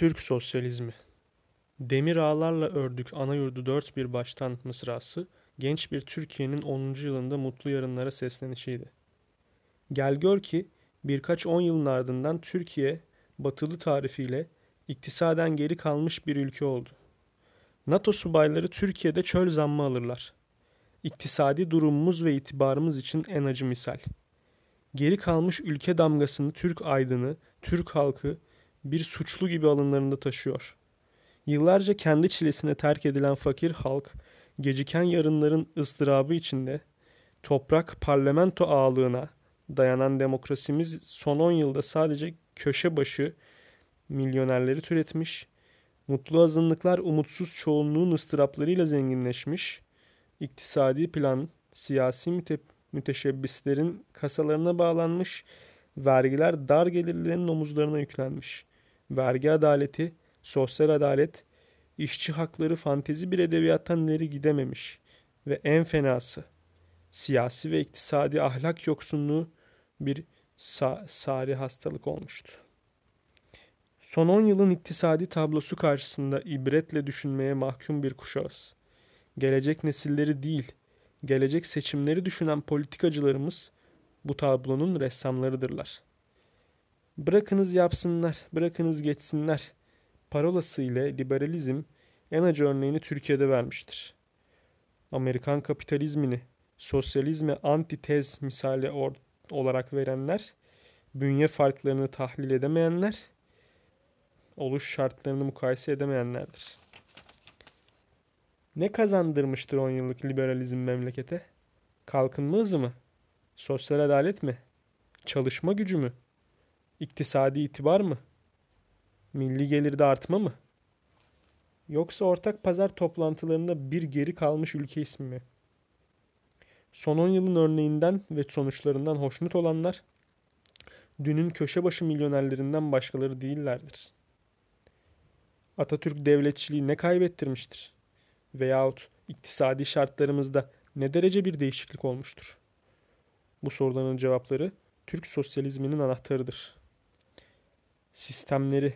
Türk sosyalizmi. Demir ağlarla ördük ana yurdu dört bir baştan mısrası, genç bir Türkiye'nin 10. yılında mutlu yarınlara seslenişiydi. Gel gör ki birkaç on yılın ardından Türkiye batılı tarifiyle iktisaden geri kalmış bir ülke oldu. NATO subayları Türkiye'de çöl zammı alırlar. İktisadi durumumuz ve itibarımız için en acı misal. Geri kalmış ülke damgasını Türk aydını, Türk halkı bir suçlu gibi alınlarında taşıyor. Yıllarca kendi çilesine terk edilen fakir halk, geciken yarınların ıstırabı içinde toprak parlamento ağalığına dayanan demokrasimiz son 10 yılda sadece köşe başı milyonerleri türetmiş, mutlu azınlıklar umutsuz çoğunluğun ıstıraplarıyla zenginleşmiş, iktisadi plan, siyasi müte müteşebbislerin kasalarına bağlanmış, vergiler dar gelirlerin omuzlarına yüklenmiş. Vergi adaleti, sosyal adalet, işçi hakları fantezi bir edebiyattan ileri gidememiş ve en fenası siyasi ve iktisadi ahlak yoksunluğu bir sa sari hastalık olmuştu. Son 10 yılın iktisadi tablosu karşısında ibretle düşünmeye mahkum bir kuşağız. Gelecek nesilleri değil, gelecek seçimleri düşünen politikacılarımız bu tablonun ressamlarıdırlar. Bırakınız yapsınlar, bırakınız geçsinler. Parolası ile liberalizm en acı örneğini Türkiye'de vermiştir. Amerikan kapitalizmini, sosyalizme antitez misali olarak verenler, bünye farklarını tahlil edemeyenler, oluş şartlarını mukayese edemeyenlerdir. Ne kazandırmıştır 10 yıllık liberalizm memlekete? Kalkınma hızı mı? Sosyal adalet mi? Çalışma gücü mü? İktisadi itibar mı? Milli gelirde artma mı? Yoksa ortak pazar toplantılarında bir geri kalmış ülke ismi mi? Son 10 yılın örneğinden ve sonuçlarından hoşnut olanlar dünün köşe başı milyonerlerinden başkaları değillerdir. Atatürk devletçiliği ne kaybettirmiştir? Veyahut iktisadi şartlarımızda ne derece bir değişiklik olmuştur? Bu soruların cevapları Türk sosyalizminin anahtarıdır sistemleri,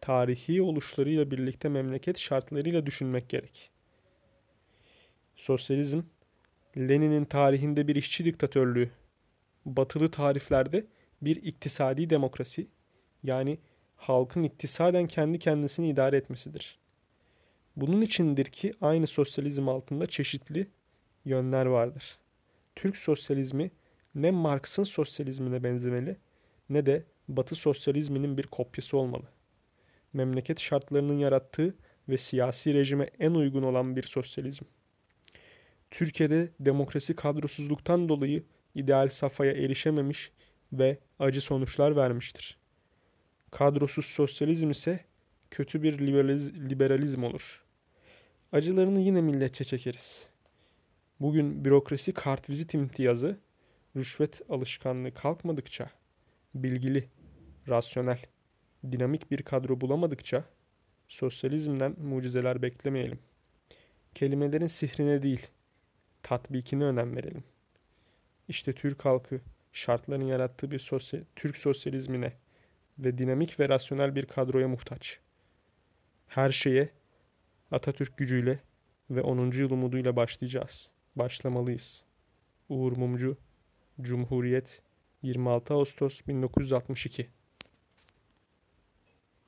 tarihi oluşlarıyla birlikte memleket şartlarıyla düşünmek gerek. Sosyalizm, Lenin'in tarihinde bir işçi diktatörlüğü, batılı tariflerde bir iktisadi demokrasi, yani halkın iktisaden kendi kendisini idare etmesidir. Bunun içindir ki aynı sosyalizm altında çeşitli yönler vardır. Türk sosyalizmi ne Marx'ın sosyalizmine benzemeli ne de Batı sosyalizminin bir kopyası olmalı. Memleket şartlarının yarattığı ve siyasi rejime en uygun olan bir sosyalizm. Türkiye'de demokrasi kadrosuzluktan dolayı ideal safhaya erişememiş ve acı sonuçlar vermiştir. Kadrosuz sosyalizm ise kötü bir liberalizm olur. Acılarını yine milletçe çekeriz. Bugün bürokrasi kartvizit imtiyazı, rüşvet alışkanlığı kalkmadıkça bilgili, rasyonel, dinamik bir kadro bulamadıkça sosyalizmden mucizeler beklemeyelim. Kelimelerin sihrine değil, tatbikine önem verelim. İşte Türk halkı şartların yarattığı bir sosyal, Türk sosyalizmine ve dinamik ve rasyonel bir kadroya muhtaç. Her şeye Atatürk gücüyle ve 10. yıl umuduyla başlayacağız. Başlamalıyız. Uğur Mumcu, Cumhuriyet 26 Ağustos 1962